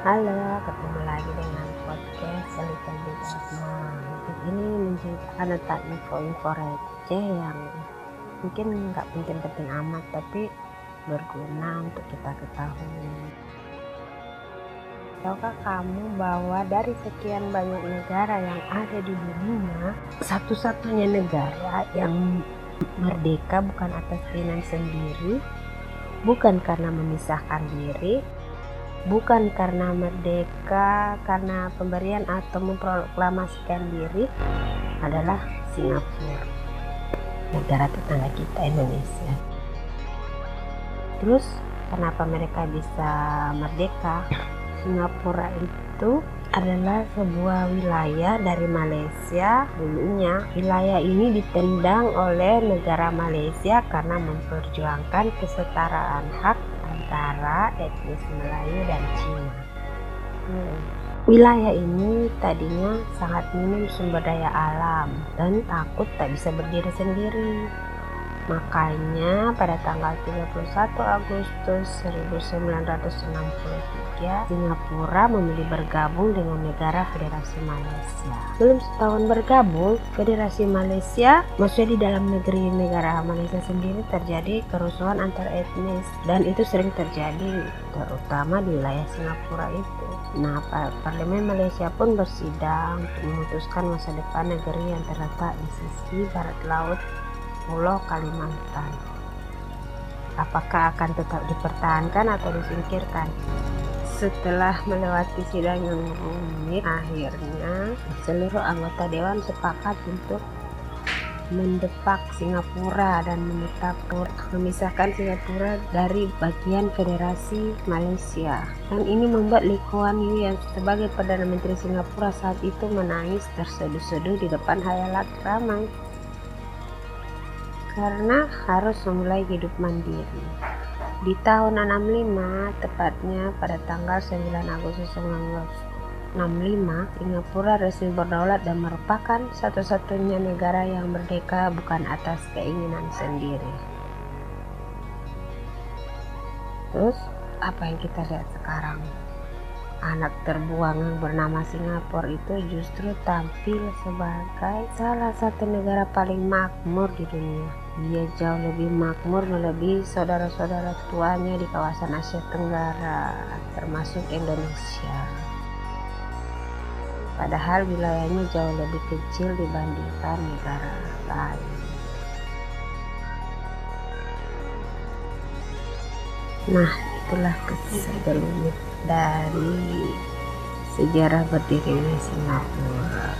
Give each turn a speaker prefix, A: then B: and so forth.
A: Halo, ketemu lagi dengan podcast Selika Bidasma. Ini menceritakan tentang info-info receh yang mungkin nggak penting-penting amat, tapi berguna untuk kita ketahui. Tahukah kamu bahwa dari sekian banyak negara yang ada di dunia, satu-satunya negara yang merdeka bukan atas keinginan sendiri, bukan karena memisahkan diri, bukan karena merdeka karena pemberian atau memproklamasikan diri adalah Singapura negara tetangga kita Indonesia. Terus kenapa mereka bisa merdeka? Singapura itu adalah sebuah wilayah dari Malaysia dulunya. Wilayah ini ditendang oleh negara Malaysia karena memperjuangkan kesetaraan hak antara etnis Melayu dan Cina. Wilayah ini tadinya sangat minim sumber daya alam dan takut tak bisa berdiri sendiri. Makanya pada tanggal 31 Agustus 1963 Singapura memilih bergabung dengan negara Federasi Malaysia. Belum setahun bergabung, Federasi Malaysia maksudnya di dalam negeri negara Malaysia sendiri terjadi kerusuhan antar etnis dan itu sering terjadi terutama di wilayah Singapura itu. Nah, Parlemen Malaysia pun bersidang untuk memutuskan masa depan negeri yang terletak di sisi barat laut Pulau Kalimantan. Apakah akan tetap dipertahankan atau disingkirkan? Setelah melewati sidang yang rumit, akhirnya seluruh anggota dewan sepakat untuk mendepak Singapura dan menetapkan memisahkan Singapura dari bagian Federasi Malaysia. Dan ini membuat Lee Kuan Yew yang sebagai Perdana Menteri Singapura saat itu menangis terseduh-seduh di depan hayalat ramai karena harus memulai hidup mandiri. Di tahun 65, tepatnya pada tanggal 9 Agustus 1965, Singapura resmi berdaulat dan merupakan satu-satunya negara yang merdeka bukan atas keinginan sendiri. Terus, apa yang kita lihat sekarang? Anak terbuang bernama Singapura itu justru tampil sebagai salah satu negara paling makmur di dunia. Dia jauh lebih makmur melebihi saudara-saudara tuanya di kawasan Asia Tenggara, termasuk Indonesia. Padahal wilayahnya jauh lebih kecil dibandingkan negara lain. Nah, itulah dari dari sejarah berdirinya Singapura.